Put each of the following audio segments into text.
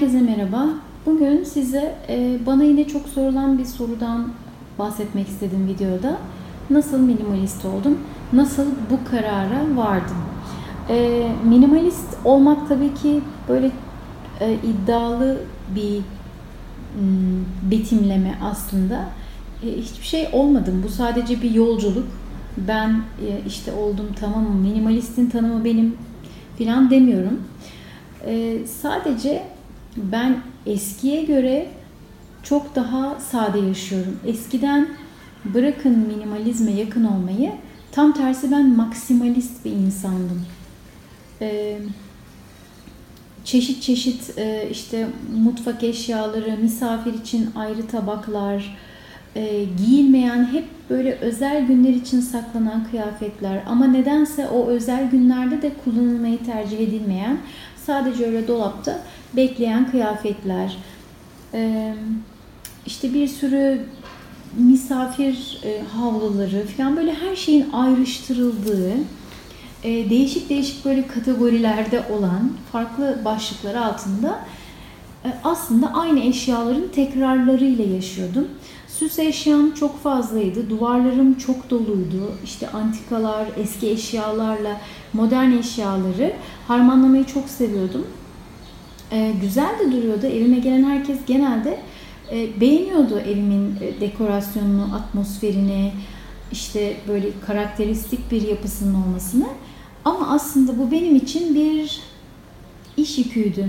Herkese merhaba. Bugün size e, bana yine çok sorulan bir sorudan bahsetmek istedim videoda. Nasıl minimalist oldum? Nasıl bu karara vardım? E, minimalist olmak tabii ki böyle e, iddialı bir m, betimleme aslında. Hiçbir şey olmadım. Bu sadece bir yolculuk. Ben işte oldum tamamım minimalistin tanımı benim filan demiyorum. Sadece ben eskiye göre çok daha sade yaşıyorum. Eskiden bırakın minimalizme yakın olmayı, tam tersi ben maksimalist bir insandım. Ee, çeşit çeşit e, işte mutfak eşyaları, misafir için ayrı tabaklar, e, giyilmeyen hep böyle özel günler için saklanan kıyafetler ama nedense o özel günlerde de kullanılmayı tercih edilmeyen sadece öyle dolapta bekleyen kıyafetler, e, işte bir sürü misafir e, havluları falan böyle her şeyin ayrıştırıldığı, e, değişik değişik böyle kategorilerde olan farklı başlıklar altında aslında aynı eşyaların tekrarlarıyla yaşıyordum. Süs eşyam çok fazlaydı, duvarlarım çok doluydu. İşte antikalar, eski eşyalarla modern eşyaları harmanlamayı çok seviyordum. E, güzel de duruyordu. Evime gelen herkes genelde e, beğeniyordu evimin e, dekorasyonunu, atmosferini, işte böyle karakteristik bir yapısının olmasını. Ama aslında bu benim için bir iş yüküydü.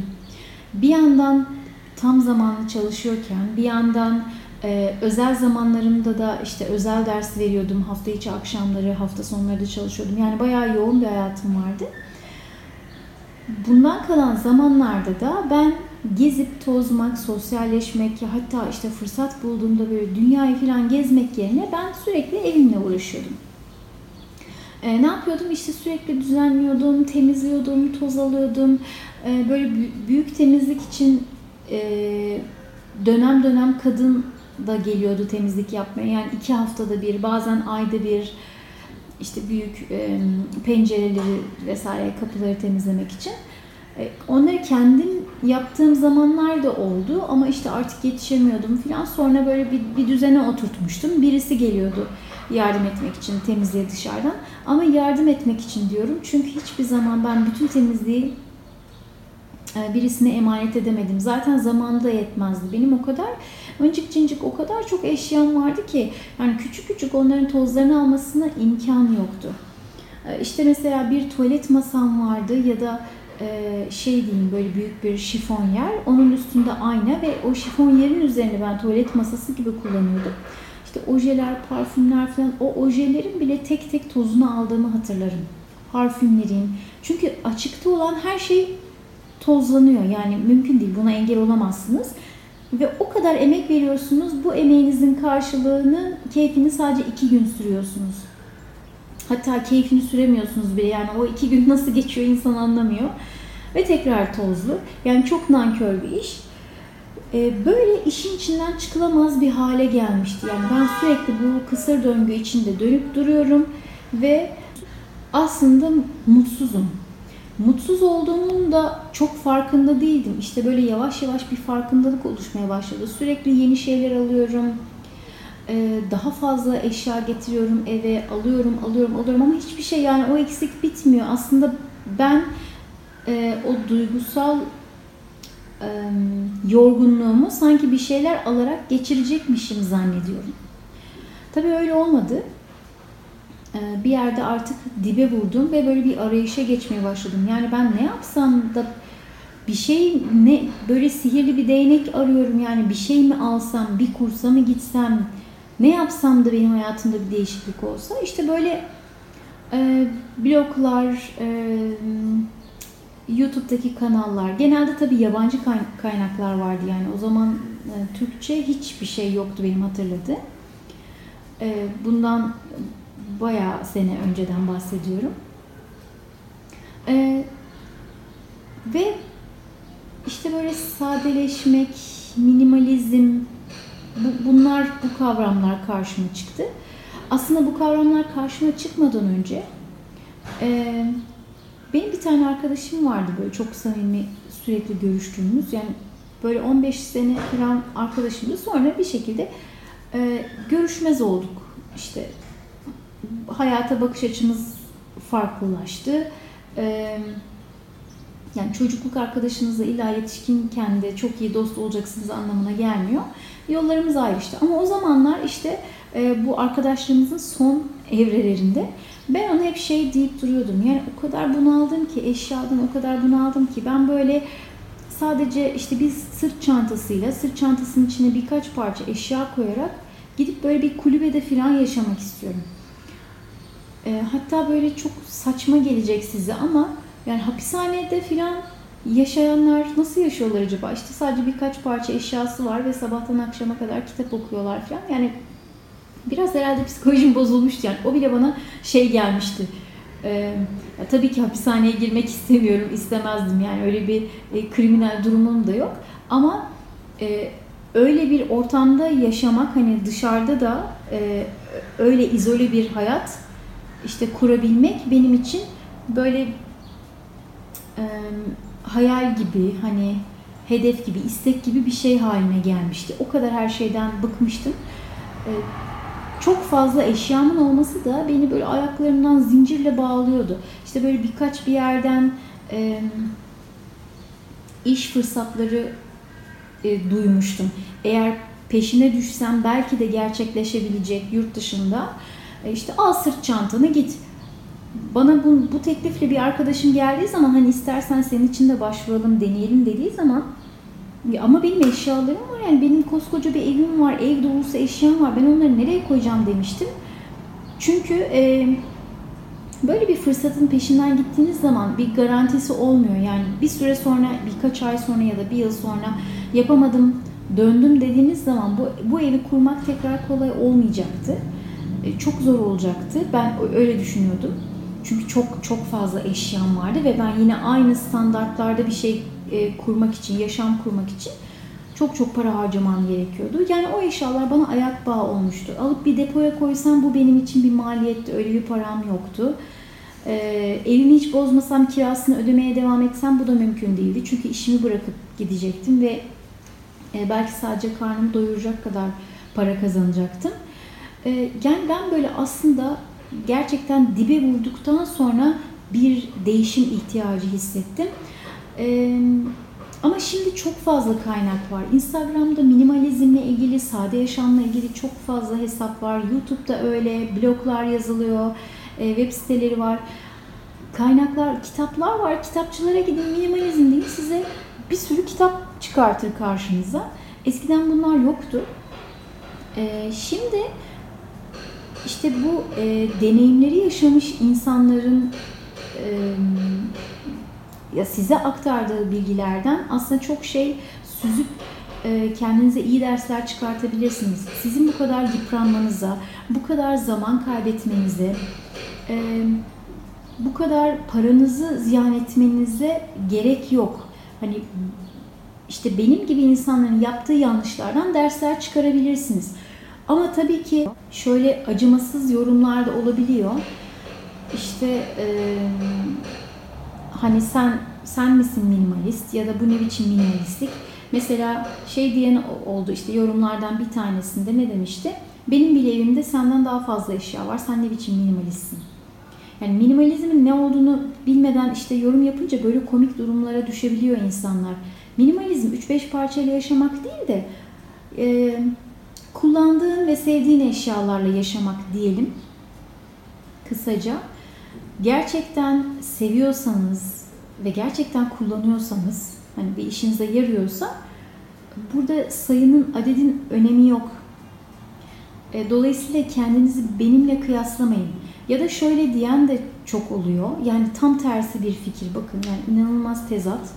Bir yandan tam zamanlı çalışıyorken, bir yandan ee, özel zamanlarımda da işte özel ders veriyordum. Hafta içi akşamları, hafta sonları da çalışıyordum. Yani bayağı yoğun bir hayatım vardı. Bundan kalan zamanlarda da ben gezip tozmak, sosyalleşmek hatta işte fırsat bulduğumda böyle dünyayı falan gezmek yerine ben sürekli evimle uğraşıyordum. Ee, ne yapıyordum? İşte sürekli düzenliyordum, temizliyordum, toz alıyordum. Ee, böyle büyük temizlik için e, dönem dönem kadın da geliyordu temizlik yapmaya. Yani iki haftada bir, bazen ayda bir işte büyük e, pencereleri vesaire kapıları temizlemek için. E, onları kendim yaptığım zamanlar da oldu ama işte artık yetişemiyordum falan. Sonra böyle bir, bir düzene oturtmuştum. Birisi geliyordu yardım etmek için temizliğe dışarıdan. Ama yardım etmek için diyorum. Çünkü hiçbir zaman ben bütün temizliği birisine emanet edemedim. Zaten zamanı da yetmezdi. Benim o kadar öncük cincik o kadar çok eşyam vardı ki yani küçük küçük onların tozlarını almasına imkan yoktu. E, işte mesela bir tuvalet masam vardı ya da e, şey diyeyim böyle büyük bir şifon yer. Onun üstünde ayna ve o şifon yerin üzerine ben tuvalet masası gibi kullanıyordum. İşte ojeler, parfümler falan o ojelerin bile tek tek tozunu aldığımı hatırlarım. Parfümlerin. Çünkü açıkta olan her şey tozlanıyor. Yani mümkün değil. Buna engel olamazsınız. Ve o kadar emek veriyorsunuz. Bu emeğinizin karşılığını, keyfini sadece iki gün sürüyorsunuz. Hatta keyfini süremiyorsunuz bile. Yani o iki gün nasıl geçiyor insan anlamıyor. Ve tekrar tozlu. Yani çok nankör bir iş. Ee, böyle işin içinden çıkılamaz bir hale gelmişti. Yani ben sürekli bu kısır döngü içinde dönüp duruyorum. Ve aslında mutsuzum. Mutsuz olduğumun da çok farkında değildim. İşte böyle yavaş yavaş bir farkındalık oluşmaya başladı. Sürekli yeni şeyler alıyorum. Ee, daha fazla eşya getiriyorum eve, alıyorum, alıyorum, alıyorum ama hiçbir şey yani o eksik bitmiyor. Aslında ben e, o duygusal yorgunluğumu sanki bir şeyler alarak geçirecekmişim zannediyorum. Tabii öyle olmadı. Ee, bir yerde artık dibe vurdum ve böyle bir arayışa geçmeye başladım. Yani ben ne yapsam da bir şey ne böyle sihirli bir değnek arıyorum yani bir şey mi alsam, bir kursa mı gitsem, ne yapsam da benim hayatımda bir değişiklik olsa işte böyle e, bloglar, e, YouTube'daki kanallar, genelde tabii yabancı kaynaklar vardı yani o zaman e, Türkçe hiçbir şey yoktu benim hatırladığım. E, bundan bayağı sene önceden bahsediyorum. Ee, ve işte böyle sadeleşmek, minimalizm, bu, bunlar, bu kavramlar karşıma çıktı. Aslında bu kavramlar karşıma çıkmadan önce e, benim bir tane arkadaşım vardı böyle çok samimi sürekli görüştüğümüz. Yani Böyle 15 sene falan arkadaşımdı. Sonra bir şekilde e, görüşmez olduk. İşte hayata bakış açımız farklılaştı. E, yani çocukluk arkadaşınızla illa yetişkinken de çok iyi dost olacaksınız anlamına gelmiyor. Yollarımız ayrıştı. Ama o zamanlar işte e, bu arkadaşlarımızın son evrelerinde ben ona hep şey deyip duruyordum. Yani o kadar bunaldım ki eşyadan o kadar bunaldım ki ben böyle sadece işte bir sırt çantasıyla sırt çantasının içine birkaç parça eşya koyarak gidip böyle bir kulübede falan yaşamak istiyorum. E, hatta böyle çok saçma gelecek size ama yani hapishanede falan yaşayanlar nasıl yaşıyorlar acaba? İşte sadece birkaç parça eşyası var ve sabahtan akşama kadar kitap okuyorlar falan. Yani biraz herhalde psikolojim bozulmuştu yani. O bile bana şey gelmişti. Ee, tabii ki hapishaneye girmek istemiyorum, istemezdim. Yani öyle bir e, kriminal durumum da yok. Ama e, öyle bir ortamda yaşamak hani dışarıda da e, öyle izole bir hayat işte kurabilmek benim için böyle e, hayal gibi hani hedef gibi istek gibi bir şey haline gelmişti. O kadar her şeyden bıkmıştım. E, çok fazla eşyamın olması da beni böyle ayaklarımdan zincirle bağlıyordu. İşte böyle birkaç bir yerden e, iş fırsatları e, duymuştum. Eğer peşine düşsem belki de gerçekleşebilecek yurt dışında işte al sırt çantanı git. Bana bu, bu teklifle bir arkadaşım geldiği zaman hani istersen senin için de başvuralım deneyelim dediği zaman ama benim eşyalarım var yani benim koskoca bir evim var, ev dolusu eşyam var. Ben onları nereye koyacağım demiştim. Çünkü e, böyle bir fırsatın peşinden gittiğiniz zaman bir garantisi olmuyor. Yani bir süre sonra, birkaç ay sonra ya da bir yıl sonra yapamadım, döndüm dediğiniz zaman bu, bu evi kurmak tekrar kolay olmayacaktı. E, çok zor olacaktı. Ben öyle düşünüyordum. Çünkü çok çok fazla eşyam vardı ve ben yine aynı standartlarda bir şey e, kurmak için, yaşam kurmak için çok çok para harcamam gerekiyordu. Yani o eşyalar bana ayak bağı olmuştu. Alıp bir depoya koysam bu benim için bir maliyetti. Öyle bir param yoktu. E, evimi hiç bozmasam kirasını ödemeye devam etsem bu da mümkün değildi. Çünkü işimi bırakıp gidecektim ve e, belki sadece karnımı doyuracak kadar para kazanacaktım. E, yani ben böyle aslında gerçekten dibe vurduktan sonra bir değişim ihtiyacı hissettim. Ee, ama şimdi çok fazla kaynak var. Instagram'da minimalizmle ilgili, sade yaşamla ilgili çok fazla hesap var. YouTube'da öyle, bloglar yazılıyor, e, web siteleri var. Kaynaklar, kitaplar var. Kitapçılara gidin minimalizm değil size bir sürü kitap çıkartır karşınıza. Eskiden bunlar yoktu. E, şimdi işte bu e, deneyimleri yaşamış insanların e, ya size aktardığı bilgilerden aslında çok şey süzüp e, kendinize iyi dersler çıkartabilirsiniz. Sizin bu kadar yıpranmanıza, bu kadar zaman kaybetmenize, e, bu kadar paranızı ziyan etmenize gerek yok. Hani işte benim gibi insanların yaptığı yanlışlardan dersler çıkarabilirsiniz. Ama tabii ki şöyle acımasız yorumlar da olabiliyor. İşte e, hani sen sen misin minimalist ya da bu ne biçim minimalistlik? Mesela şey diyen oldu işte yorumlardan bir tanesinde ne demişti? Benim bile evimde senden daha fazla eşya var. Sen ne biçim minimalistsin? Yani minimalizmin ne olduğunu bilmeden işte yorum yapınca böyle komik durumlara düşebiliyor insanlar. Minimalizm 3-5 parçayla yaşamak değil de e, kullandığın ve sevdiğin eşyalarla yaşamak diyelim. Kısaca gerçekten seviyorsanız ve gerçekten kullanıyorsanız hani bir işinize yarıyorsa burada sayının adedin önemi yok. E, dolayısıyla kendinizi benimle kıyaslamayın. Ya da şöyle diyen de çok oluyor. Yani tam tersi bir fikir. Bakın yani inanılmaz tezat.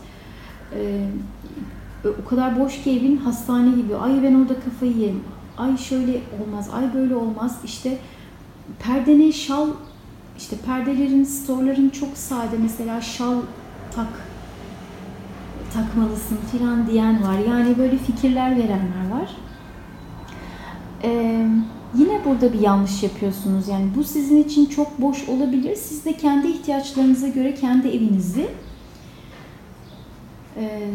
Ee, o kadar boş ki evin hastane gibi. Ay ben orada kafayı yerim. Ay şöyle olmaz. Ay böyle olmaz. İşte perdene şal işte perdelerin, storların çok sade mesela şal tak takmalısın filan diyen var. Yani böyle fikirler verenler var. Ee, yine burada bir yanlış yapıyorsunuz. Yani bu sizin için çok boş olabilir. Siz de kendi ihtiyaçlarınıza göre kendi evinizi e,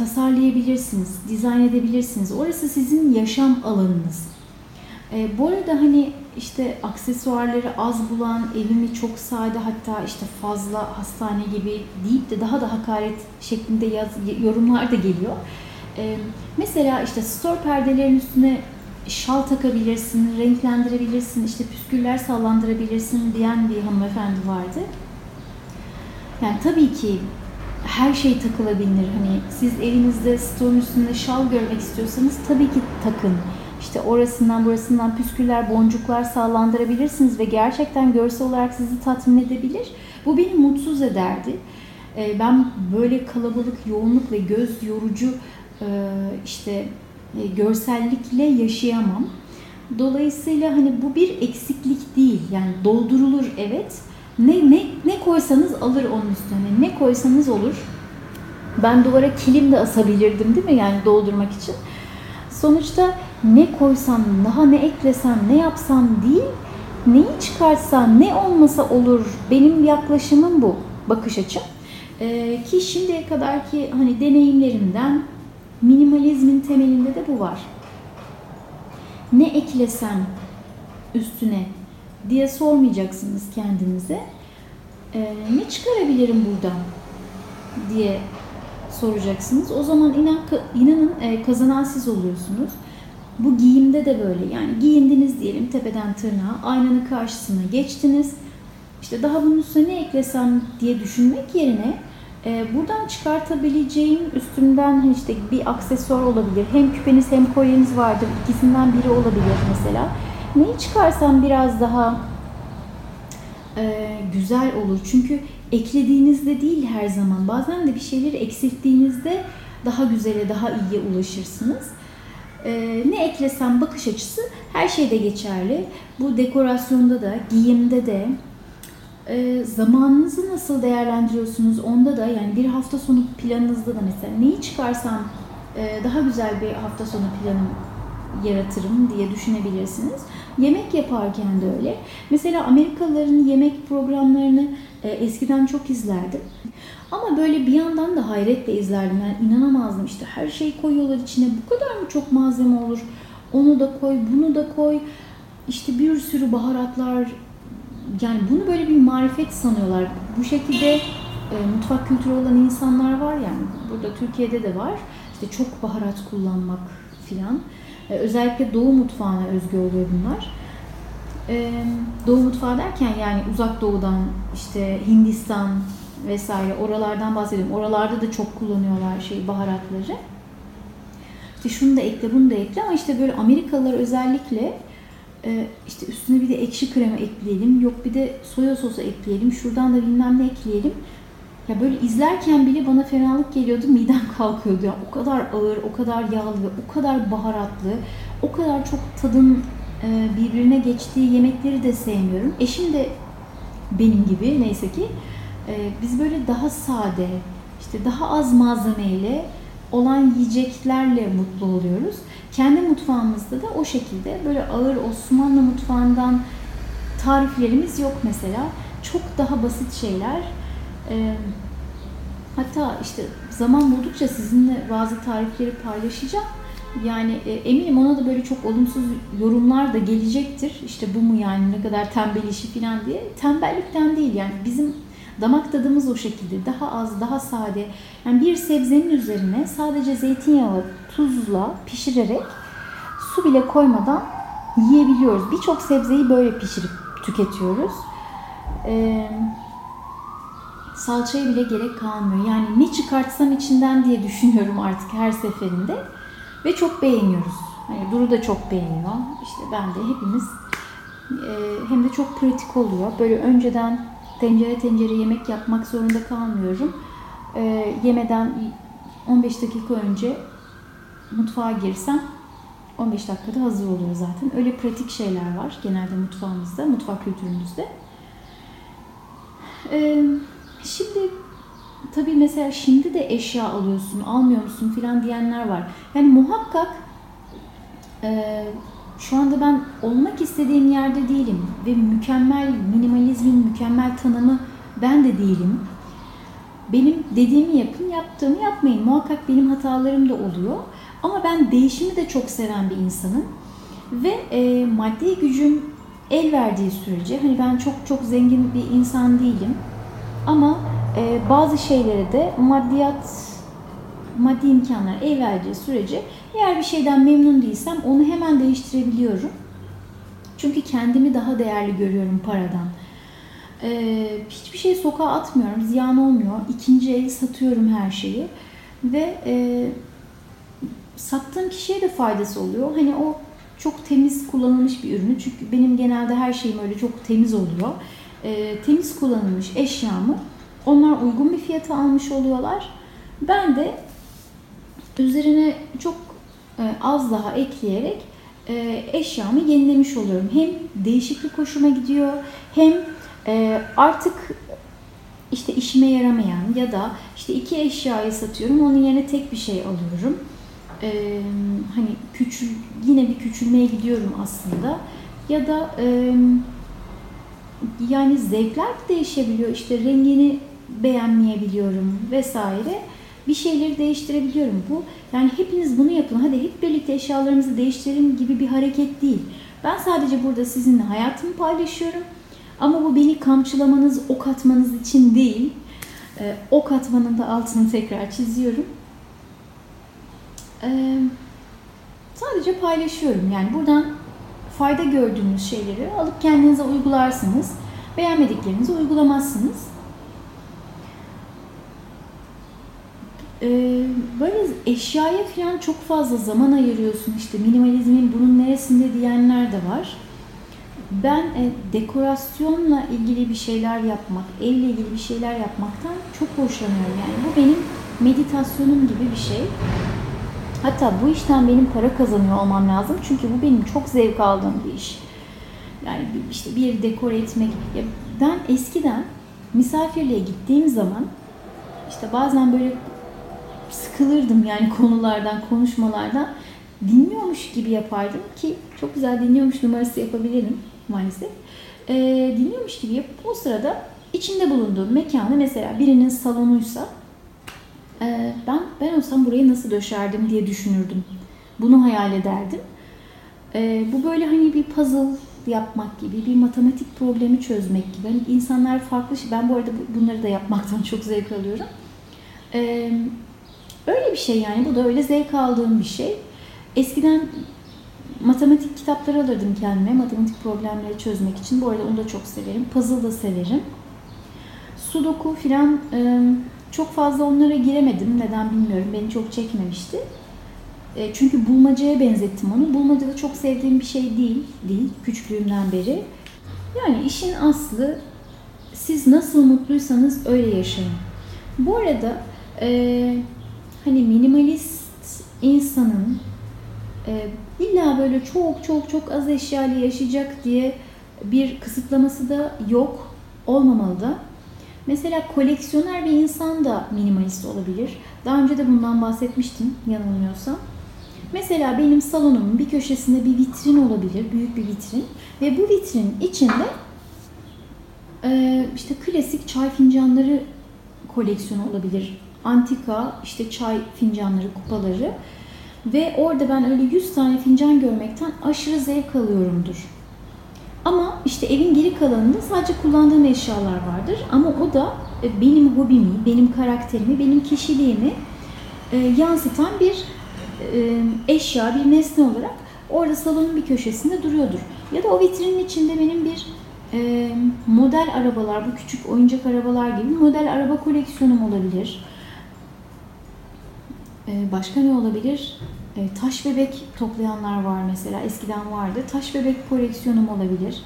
tasarlayabilirsiniz, dizayn edebilirsiniz. Orası sizin yaşam alanınız. E, bu arada hani işte aksesuarları az bulan, evimi çok sade hatta işte fazla hastane gibi deyip de daha da hakaret şeklinde yaz, yorumlar da geliyor. E, mesela işte store perdelerin üstüne şal takabilirsin, renklendirebilirsin, işte püsküller sallandırabilirsin diyen bir hanımefendi vardı. Yani tabii ki her şey takılabilir. Hani siz evinizde stoğun üstünde şal görmek istiyorsanız tabii ki takın. İşte orasından burasından püsküller, boncuklar sallandırabilirsiniz ve gerçekten görsel olarak sizi tatmin edebilir. Bu beni mutsuz ederdi. Ee, ben böyle kalabalık, yoğunluk ve göz yorucu e, işte e, görsellikle yaşayamam. Dolayısıyla hani bu bir eksiklik değil. Yani doldurulur evet ne, ne, ne koysanız alır onun üstüne. Ne koysanız olur. Ben duvara kilim de asabilirdim değil mi? Yani doldurmak için. Sonuçta ne koysam, daha ne eklesem, ne yapsam değil, neyi çıkartsam, ne olmasa olur. Benim yaklaşımım bu, bakış açım. Ee, ki şimdiye kadar ki hani deneyimlerimden minimalizmin temelinde de bu var. Ne eklesem üstüne diye sormayacaksınız kendinize. E, ne çıkarabilirim buradan diye soracaksınız. O zaman inan, inanın e, kazanan siz oluyorsunuz. Bu giyimde de böyle yani giyindiniz diyelim tepeden tırnağa aynanın karşısına geçtiniz. İşte daha bunun üstüne ne eklesem diye düşünmek yerine e, buradan çıkartabileceğim üstümden işte bir aksesuar olabilir. Hem küpeniz hem kolyeniz vardır. İkisinden biri olabilir mesela Neyi çıkarsam biraz daha e, güzel olur. Çünkü eklediğinizde değil her zaman. Bazen de bir şeyleri eksilttiğinizde daha güzele, daha iyiye ulaşırsınız. E, ne eklesem bakış açısı her şeyde geçerli. Bu dekorasyonda da, giyimde de, e, zamanınızı nasıl değerlendiriyorsunuz onda da yani bir hafta sonu planınızda da mesela neyi çıkarsam e, daha güzel bir hafta sonu planım yaratırım diye düşünebilirsiniz. Yemek yaparken de öyle. Mesela Amerikalıların yemek programlarını e, eskiden çok izlerdim. Ama böyle bir yandan da hayretle izlerdim. Yani inanamazdım işte her şeyi koyuyorlar içine. Bu kadar mı çok malzeme olur? Onu da koy, bunu da koy. İşte bir sürü baharatlar. Yani bunu böyle bir marifet sanıyorlar. Bu şekilde e, mutfak kültürü olan insanlar var yani. Burada Türkiye'de de var. İşte çok baharat kullanmak filan. E, özellikle Doğu mutfağına özgü oluyor bunlar. E, Doğu mutfağı derken yani uzak doğudan işte Hindistan vesaire oralardan bahsediyorum. Oralarda da çok kullanıyorlar şey baharatları. İşte şunu da ekle, bunu da ekle ama işte böyle Amerikalılar özellikle e, işte üstüne bir de ekşi krema ekleyelim, yok bir de soya sosu ekleyelim, şuradan da bilmem ne ekleyelim. Ya böyle izlerken bile bana fenalık geliyordu, midem kalkıyordu. Ya o kadar ağır, o kadar yağlı ve o kadar baharatlı, o kadar çok tadın e, birbirine geçtiği yemekleri de sevmiyorum. Eşim de benim gibi neyse ki e, biz böyle daha sade, işte daha az malzemeyle olan yiyeceklerle mutlu oluyoruz. Kendi mutfağımızda da o şekilde böyle ağır Osmanlı mutfağından tariflerimiz yok mesela. Çok daha basit şeyler e, hatta işte zaman buldukça sizinle bazı tarifleri paylaşacağım. Yani e, eminim ona da böyle çok olumsuz yorumlar da gelecektir. İşte bu mu yani ne kadar tembel işi falan diye. Tembellikten değil yani bizim damak tadımız o şekilde. Daha az, daha sade. Yani bir sebzenin üzerine sadece zeytinyağı, tuzla pişirerek su bile koymadan yiyebiliyoruz. Birçok sebzeyi böyle pişirip tüketiyoruz. Eee salçaya bile gerek kalmıyor. Yani ne çıkartsam içinden diye düşünüyorum artık her seferinde. Ve çok beğeniyoruz. Hani Duru da çok beğeniyor. İşte ben de hepimiz e, hem de çok pratik oluyor. Böyle önceden tencere tencere yemek yapmak zorunda kalmıyorum. E, yemeden 15 dakika önce mutfağa girsem 15 dakikada hazır oluyor zaten. Öyle pratik şeyler var genelde mutfağımızda, mutfak kültürümüzde. Ee, Şimdi tabii mesela şimdi de eşya alıyorsun, almıyor musun filan diyenler var. Yani muhakkak e, şu anda ben olmak istediğim yerde değilim ve mükemmel minimalizmin mükemmel tanımı ben de değilim. benim dediğimi yapın, yaptığımı yapmayın. Muhakkak benim hatalarım da oluyor. Ama ben değişimi de çok seven bir insanım. Ve e, maddi gücüm el verdiği sürece, hani ben çok çok zengin bir insan değilim. Ama e, bazı şeylere de maddiyat, maddi imkanlar el verdiği sürece eğer bir şeyden memnun değilsem onu hemen değiştirebiliyorum. Çünkü kendimi daha değerli görüyorum paradan. Ee, hiçbir şey sokağa atmıyorum, ziyan olmuyor. İkinci el satıyorum her şeyi ve e, sattığım kişiye de faydası oluyor. Hani o çok temiz kullanılmış bir ürünü çünkü benim genelde her şeyim öyle çok temiz oluyor. E, temiz kullanılmış eşyamı onlar uygun bir fiyata almış oluyorlar. Ben de üzerine çok e, az daha ekleyerek e, eşyamı yenilemiş oluyorum. Hem değişiklik hoşuma gidiyor hem e, artık işte işime yaramayan ya da işte iki eşyayı satıyorum onun yerine tek bir şey alıyorum. Ee, hani küçül yine bir küçülmeye gidiyorum aslında ya da e, yani zevkler değişebiliyor işte rengini beğenmeyebiliyorum vesaire bir şeyleri değiştirebiliyorum bu yani hepiniz bunu yapın hadi hep birlikte eşyalarımızı değiştirelim gibi bir hareket değil ben sadece burada sizinle hayatımı paylaşıyorum ama bu beni kamçılamanız, ok atmanız için değil. E, ok atmanın da altını tekrar çiziyorum. E, sadece paylaşıyorum. Yani buradan fayda gördüğünüz şeyleri alıp kendinize uygularsınız. Beğenmediklerinizi uygulamazsınız. Ee, böyle eşyaya falan çok fazla zaman ayırıyorsun işte minimalizmin bunun neresinde diyenler de var. Ben e, dekorasyonla ilgili bir şeyler yapmak, elle ilgili bir şeyler yapmaktan çok hoşlanıyorum. Yani bu benim meditasyonum gibi bir şey. Hatta bu işten benim para kazanıyor olmam lazım. Çünkü bu benim çok zevk aldığım bir iş. Yani işte bir yeri dekore etmek. Ya ben eskiden misafirliğe gittiğim zaman işte bazen böyle sıkılırdım yani konulardan, konuşmalardan. Dinliyormuş gibi yapardım ki çok güzel dinliyormuş numarası yapabilirim maalesef. E, dinliyormuş gibi yapıp o sırada içinde bulunduğum mekanı mesela birinin salonuysa e, ben ben olsam burayı nasıl döşerdim diye düşünürdüm. Bunu hayal ederdim. E, bu böyle hani bir puzzle yapmak gibi, bir matematik problemi çözmek gibi. Hani insanlar farklı şey. Ben bu arada bunları da yapmaktan çok zevk alıyorum. Ee, öyle bir şey yani. Bu da öyle zevk aldığım bir şey. Eskiden matematik kitapları alırdım kendime matematik problemleri çözmek için. Bu arada onu da çok severim. Puzzle da severim. Sudoku filan e, çok fazla onlara giremedim. Neden bilmiyorum. Beni çok çekmemişti. E, çünkü bulmacaya benzettim onu. Bulmaca da çok sevdiğim bir şey değil. Değil. Küçüklüğümden beri. Yani işin aslı siz nasıl mutluysanız öyle yaşayın. Bu arada e, hani minimalist insanın e, illa böyle çok çok çok az eşyalı yaşayacak diye bir kısıtlaması da yok, olmamalı da. Mesela koleksiyoner bir insan da minimalist olabilir. Daha önce de bundan bahsetmiştim yanılmıyorsam. Mesela benim salonumun bir köşesinde bir vitrin olabilir, büyük bir vitrin. Ve bu vitrin içinde e, işte klasik çay fincanları koleksiyonu olabilir. Antika işte çay fincanları, kupaları. Ve orada ben öyle 100 tane fincan görmekten aşırı zevk alıyorumdur. Ama işte evin geri kalanında sadece kullandığım eşyalar vardır. Ama o da e, benim hobimi, benim karakterimi, benim kişiliğimi e, yansıtan bir e, eşya, bir nesne olarak orada salonun bir köşesinde duruyordur. Ya da o vitrinin içinde benim bir model arabalar, bu küçük oyuncak arabalar gibi model araba koleksiyonum olabilir. Başka ne olabilir? Ee, taş bebek toplayanlar var mesela. Eskiden vardı. Taş bebek koleksiyonum olabilir.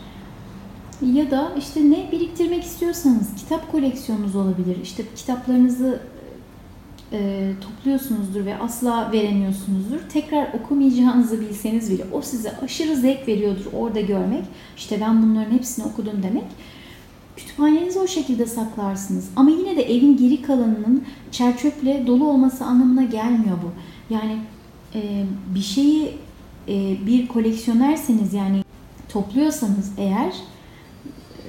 Ya da işte ne biriktirmek istiyorsanız kitap koleksiyonunuz olabilir. İşte kitaplarınızı e, topluyorsunuzdur ve asla veremiyorsunuzdur. Tekrar okumayacağınızı bilseniz bile o size aşırı zevk veriyordur orada görmek. İşte ben bunların hepsini okudum demek. Kütüphanenizi o şekilde saklarsınız. Ama yine de evin geri kalanının çerçöple dolu olması anlamına gelmiyor bu. Yani e, bir şeyi e, bir koleksiyonerseniz yani topluyorsanız eğer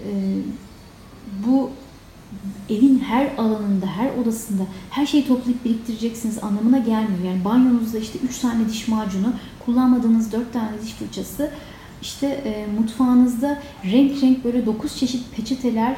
e, bu evin her alanında, her odasında her şeyi toplayıp biriktireceksiniz anlamına gelmiyor. Yani banyonuzda işte 3 tane diş macunu, kullanmadığınız 4 tane diş fırçası, işte e, mutfağınızda renk renk böyle 9 çeşit peçeteler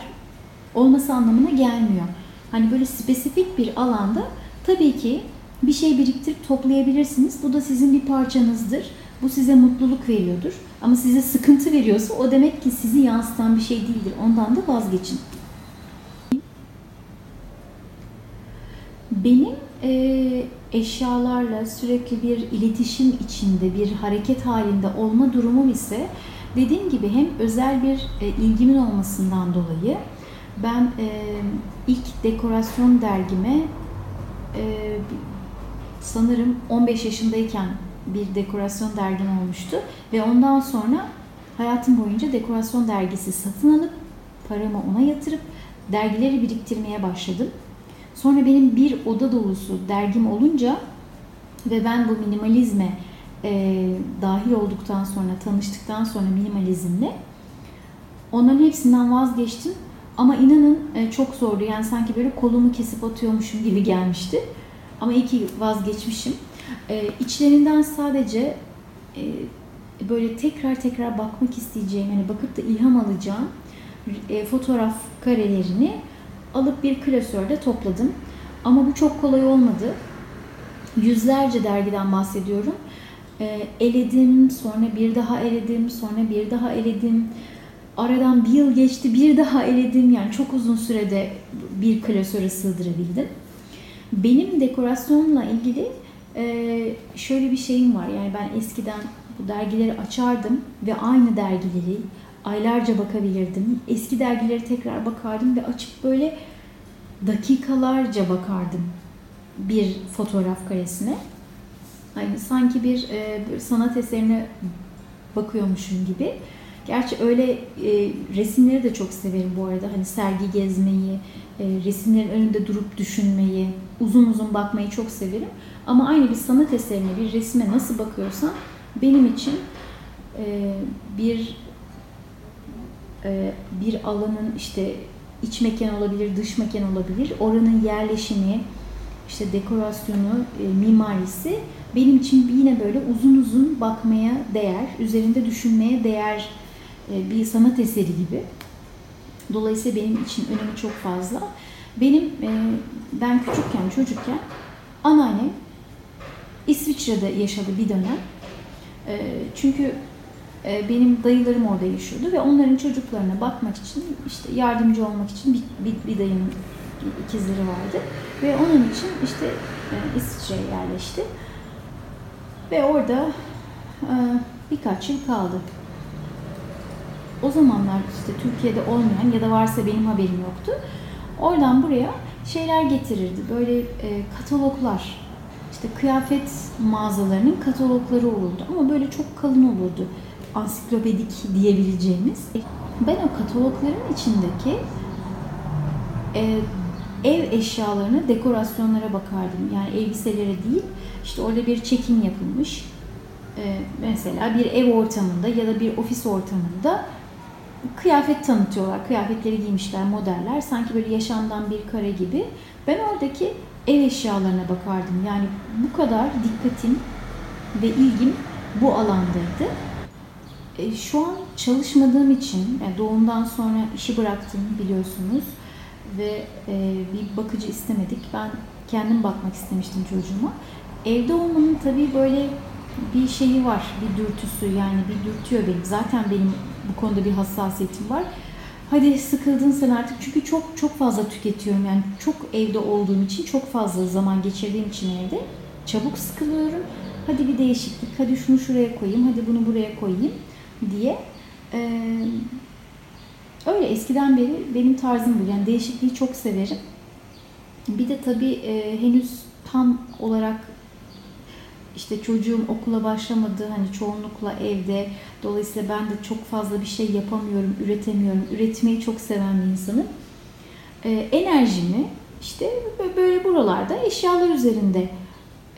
olması anlamına gelmiyor. Hani böyle spesifik bir alanda tabii ki bir şey biriktirip toplayabilirsiniz. Bu da sizin bir parçanızdır. Bu size mutluluk veriyordur. Ama size sıkıntı veriyorsa o demek ki sizi yansıtan bir şey değildir. Ondan da vazgeçin. Benim e, eşyalarla sürekli bir iletişim içinde, bir hareket halinde olma durumum ise dediğim gibi hem özel bir e, ilgimin olmasından dolayı ben e, ilk dekorasyon dergime e, sanırım 15 yaşındayken bir dekorasyon dergim olmuştu ve ondan sonra hayatım boyunca dekorasyon dergisi satın alıp paramı ona yatırıp dergileri biriktirmeye başladım. Sonra benim bir oda dolusu dergim olunca ve ben bu minimalizme e, dahil olduktan sonra, tanıştıktan sonra minimalizmle onların hepsinden vazgeçtim. Ama inanın e, çok zordu. Yani sanki böyle kolumu kesip atıyormuşum gibi gelmişti. Ama iyi ki vazgeçmişim. E, içlerinden sadece e, böyle tekrar tekrar bakmak isteyeceğim, yani bakıp da ilham alacağım e, fotoğraf karelerini alıp bir klasörde topladım. Ama bu çok kolay olmadı. Yüzlerce dergiden bahsediyorum. E, eledim, sonra bir daha eledim, sonra bir daha eledim. Aradan bir yıl geçti, bir daha eledim. Yani çok uzun sürede bir klasöre sığdırabildim. Benim dekorasyonla ilgili e, şöyle bir şeyim var. Yani ben eskiden bu dergileri açardım ve aynı dergileri aylarca bakabilirdim. Eski dergileri tekrar bakardım ve açıp böyle dakikalarca bakardım bir fotoğraf karesine. Hani sanki bir, e, bir sanat eserine bakıyormuşum gibi. Gerçi öyle e, resimleri de çok severim bu arada. Hani sergi gezmeyi, e, resimlerin önünde durup düşünmeyi, uzun uzun bakmayı çok severim. Ama aynı bir sanat eserine, bir resme nasıl bakıyorsam benim için e, bir e, bir alanın işte iç mekan olabilir, dış mekan olabilir. Oranın yerleşimi, işte dekorasyonu, e, mimarisi benim için yine böyle uzun uzun bakmaya değer, üzerinde düşünmeye değer bir sanat eseri gibi. Dolayısıyla benim için önemi çok fazla. Benim e, ben küçükken, çocukken anneannem İsviçre'de yaşadı bir dönem. E, çünkü e, benim dayılarım orada yaşıyordu ve onların çocuklarına bakmak için, işte yardımcı olmak için bir, bir, bir dayımın ikizleri vardı. Ve onun için işte e, İsviçre'ye yerleşti. Ve orada e, birkaç yıl kaldı. O zamanlar işte Türkiye'de olmayan ya da varsa benim haberim yoktu. Oradan buraya şeyler getirirdi. Böyle e, kataloglar, işte kıyafet mağazalarının katalogları olurdu ama böyle çok kalın olurdu. Ansiklopedik diyebileceğimiz. Ben o katalogların içindeki e, ev eşyalarına, dekorasyonlara bakardım. Yani elbiselere değil. İşte orada bir çekim yapılmış. E, mesela bir ev ortamında ya da bir ofis ortamında kıyafet tanıtıyorlar. Kıyafetleri giymişler, modeller. Sanki böyle yaşamdan bir kare gibi. Ben oradaki ev eşyalarına bakardım. Yani bu kadar dikkatim ve ilgim bu alandaydı. E, şu an çalışmadığım için, yani doğumdan sonra işi bıraktım biliyorsunuz ve e, bir bakıcı istemedik. Ben kendim bakmak istemiştim çocuğuma. Evde olmanın tabii böyle bir şeyi var, bir dürtüsü yani bir dürtüyor benim. Zaten benim bu konuda bir hassasiyetim var. Hadi sıkıldın sen artık çünkü çok çok fazla tüketiyorum yani çok evde olduğum için çok fazla zaman geçirdiğim için evde çabuk sıkılıyorum. Hadi bir değişiklik, hadi şunu şuraya koyayım, hadi bunu buraya koyayım diye. Ee, öyle eskiden beri benim tarzım bu yani değişikliği çok severim. Bir de tabii e, henüz tam olarak işte çocuğum okula başlamadı. Hani çoğunlukla evde. Dolayısıyla ben de çok fazla bir şey yapamıyorum, üretemiyorum. Üretmeyi çok seven bir insanım. Ee, enerjimi işte böyle buralarda eşyalar üzerinde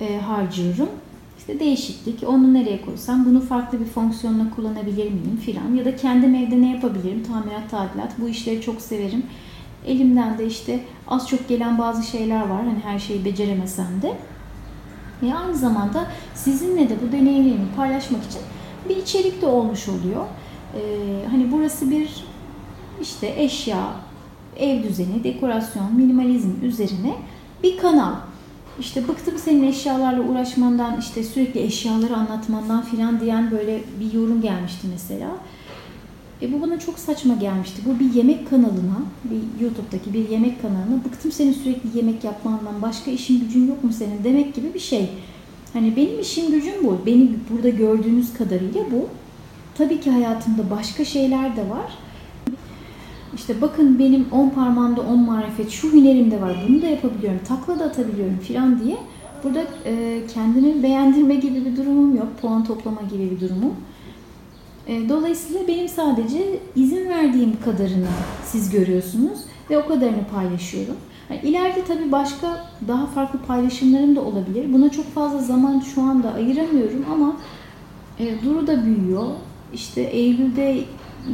e, harcıyorum. İşte değişiklik, onu nereye koysam, bunu farklı bir fonksiyonla kullanabilir miyim filan. Ya da kendim evde ne yapabilirim? Tamirat, tadilat. Bu işleri çok severim. Elimden de işte az çok gelen bazı şeyler var. Hani her şeyi beceremesem de. Ve aynı zamanda sizinle de bu deneyimlerimi paylaşmak için bir içerik de olmuş oluyor. Ee, hani burası bir işte eşya, ev düzeni, dekorasyon, minimalizm üzerine bir kanal. İşte bıktım senin eşyalarla uğraşmandan, işte sürekli eşyaları anlatmandan filan diyen böyle bir yorum gelmişti mesela. E bu bana çok saçma gelmişti. Bu bir yemek kanalına, bir YouTube'daki bir yemek kanalına bıktım senin sürekli yemek yapmandan, başka işin gücün yok mu senin demek gibi bir şey. Hani benim işim gücüm bu. Beni burada gördüğünüz kadarıyla bu. Tabii ki hayatımda başka şeyler de var. İşte bakın benim 10 parmağımda 10 marifet, şu hünerim de var, bunu da yapabiliyorum, takla da atabiliyorum filan diye. Burada e, kendimi beğendirme gibi bir durumum yok, puan toplama gibi bir durumum. E, dolayısıyla benim sadece izin verdiğim kadarını siz görüyorsunuz ve o kadarını paylaşıyorum. Yani ileride tabii başka daha farklı paylaşımlarım da olabilir. Buna çok fazla zaman şu anda ayıramıyorum ama e, Duru da büyüyor. İşte Eylül'de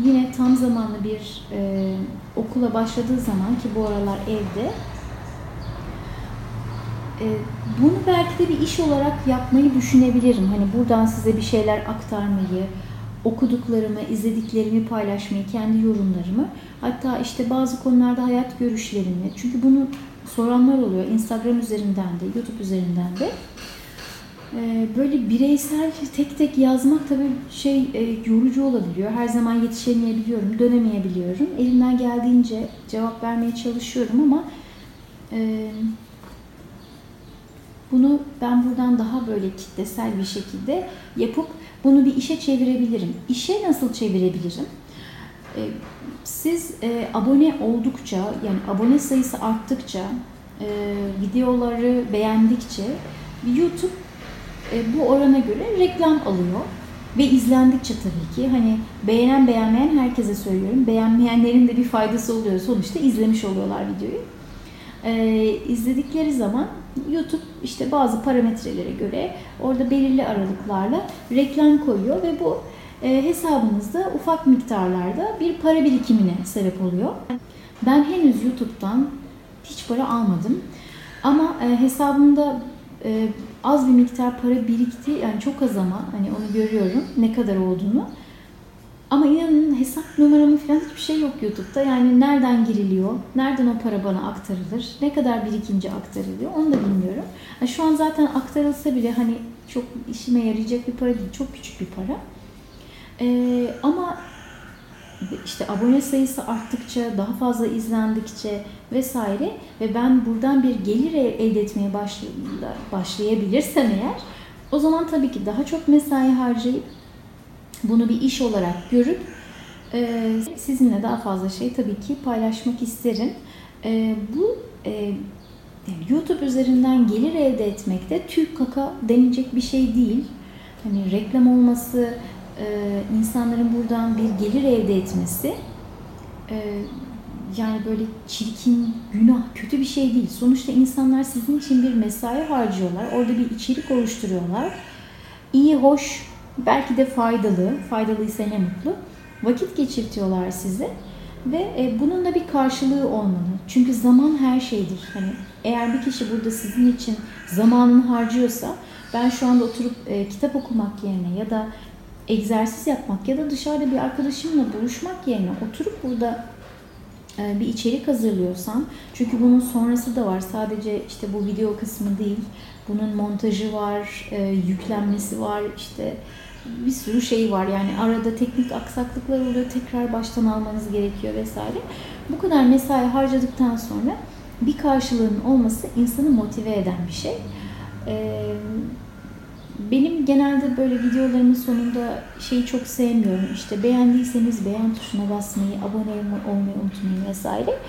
yine tam zamanlı bir e, okula başladığı zaman ki bu aralar evde bunu belki de bir iş olarak yapmayı düşünebilirim. Hani buradan size bir şeyler aktarmayı, okuduklarımı, izlediklerimi paylaşmayı, kendi yorumlarımı. Hatta işte bazı konularda hayat görüşlerimi. Çünkü bunu soranlar oluyor. Instagram üzerinden de, YouTube üzerinden de. Ee, böyle bireysel tek tek yazmak tabii şey e, yorucu olabiliyor. Her zaman yetişemeyebiliyorum, dönemeyebiliyorum. Elimden geldiğince cevap vermeye çalışıyorum ama e, bunu ben buradan daha böyle kitlesel bir şekilde yapıp bunu bir işe çevirebilirim. İşe nasıl çevirebilirim? Ee, siz e, abone oldukça, yani abone sayısı arttıkça, e, videoları beğendikçe YouTube e, bu orana göre reklam alıyor. Ve izlendikçe tabii ki hani beğenen beğenmeyen herkese söylüyorum. Beğenmeyenlerin de bir faydası oluyor. Sonuçta izlemiş oluyorlar videoyu. Ee, izledikleri zaman YouTube işte bazı parametrelere göre orada belirli aralıklarla reklam koyuyor ve bu e, hesabınızda ufak miktarlarda bir para birikimine sebep oluyor. Ben henüz YouTube'dan hiç para almadım. Ama e, hesabımda e, az bir miktar para birikti. Yani çok az ama hani onu görüyorum ne kadar olduğunu. Ama inanın hesap numaramı falan hiçbir şey yok YouTube'da. Yani nereden giriliyor, nereden o para bana aktarılır, ne kadar birikince aktarılıyor onu da bilmiyorum. Yani şu an zaten aktarılsa bile hani çok işime yarayacak bir para değil, çok küçük bir para. Ee, ama işte abone sayısı arttıkça, daha fazla izlendikçe vesaire ve ben buradan bir gelir elde etmeye başlayabilirsem eğer o zaman tabii ki daha çok mesai harcayıp bunu bir iş olarak görüp e, sizinle daha fazla şey tabii ki paylaşmak isterim. E, bu e, YouTube üzerinden gelir elde etmek de Türk kaka denilecek bir şey değil. Hani reklam olması, e, insanların buradan bir gelir elde etmesi e, yani böyle çirkin, günah, kötü bir şey değil. Sonuçta insanlar sizin için bir mesai harcıyorlar. Orada bir içerik oluşturuyorlar. İyi, hoş, belki de faydalı, faydalıysa ne mutlu. Vakit geçirtiyorlar size ve e, bunun da bir karşılığı olmalı. Çünkü zaman her şeydir. Hani eğer bir kişi burada sizin için zamanını harcıyorsa ben şu anda oturup e, kitap okumak yerine ya da egzersiz yapmak ya da dışarıda bir arkadaşımla buluşmak yerine oturup burada e, bir içerik hazırlıyorsam çünkü bunun sonrası da var sadece işte bu video kısmı değil bunun montajı var yüklenmesi var işte bir sürü şey var yani arada teknik aksaklıklar oluyor tekrar baştan almanız gerekiyor vesaire bu kadar mesai harcadıktan sonra bir karşılığının olması insanı motive eden bir şey. Ee, benim genelde böyle videolarımın sonunda şeyi çok sevmiyorum. İşte beğendiyseniz beğen tuşuna basmayı, abone olmayı unutmayın vesaire.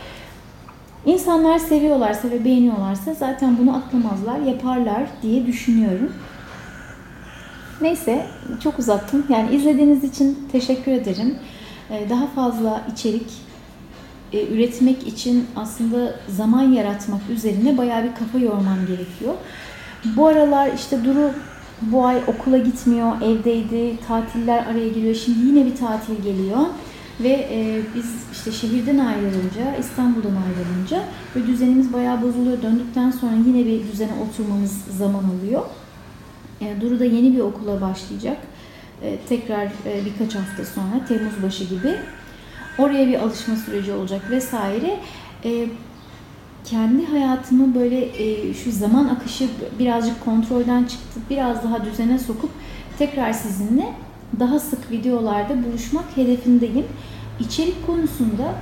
İnsanlar seviyorlarsa ve beğeniyorlarsa zaten bunu atlamazlar, yaparlar diye düşünüyorum. Neyse çok uzattım. Yani izlediğiniz için teşekkür ederim. Ee, daha fazla içerik e, üretmek için aslında zaman yaratmak üzerine bayağı bir kafa yormam gerekiyor. Bu aralar işte Duru bu ay okula gitmiyor, evdeydi, tatiller araya giriyor. Şimdi yine bir tatil geliyor. Ve e, biz işte şehirden ayrılınca, İstanbul'dan ayrılınca ve düzenimiz bayağı bozuluyor. Döndükten sonra yine bir düzene oturmamız zaman alıyor. E, Duru da yeni bir okula başlayacak. E, tekrar e, birkaç hafta sonra, Temmuz başı gibi. Oraya bir alışma süreci olacak vesaire. E, kendi hayatımı böyle e, şu zaman akışı birazcık kontrolden çıktı. Biraz daha düzene sokup tekrar sizinle daha sık videolarda buluşmak hedefindeyim. İçerik konusunda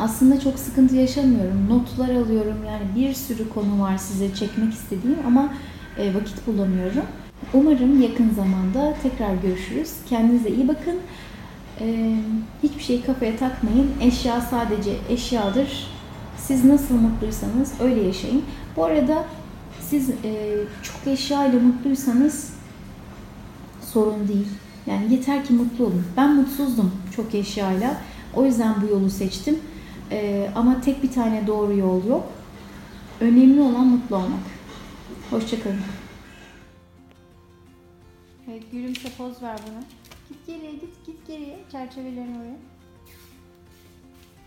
aslında çok sıkıntı yaşamıyorum. Notlar alıyorum. Yani bir sürü konu var size çekmek istediğim ama vakit bulamıyorum. Umarım yakın zamanda tekrar görüşürüz. Kendinize iyi bakın. E, hiçbir şeyi kafaya takmayın. Eşya sadece eşyadır. Siz nasıl mutluysanız öyle yaşayın. Bu arada siz e, çok eşya ile mutluysanız sorun değil. Yani yeter ki mutlu olun. Ben mutsuzdum çok eşyayla. O yüzden bu yolu seçtim. Ee, ama tek bir tane doğru yol yok. Önemli olan mutlu olmak. Hoşçakalın. Evet gülümse poz ver bana. Git geriye git git geriye. Çerçevelerini oraya.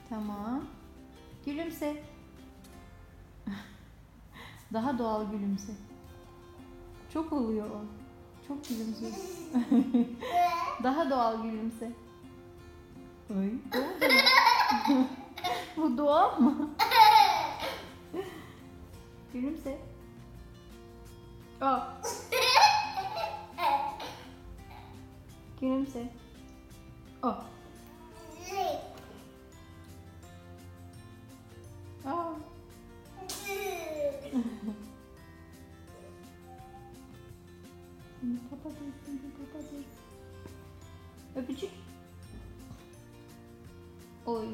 Tamam. Gülümse. Daha doğal gülümse. Çok oluyor o. Çok gülümsüyorsun. Daha doğal gülümse. Ay? Bu doğal mı? gülümse. Oh. You know what I'm saying? Oh. Oh. Papa dursun, papa dursun. Öpücük. Oy.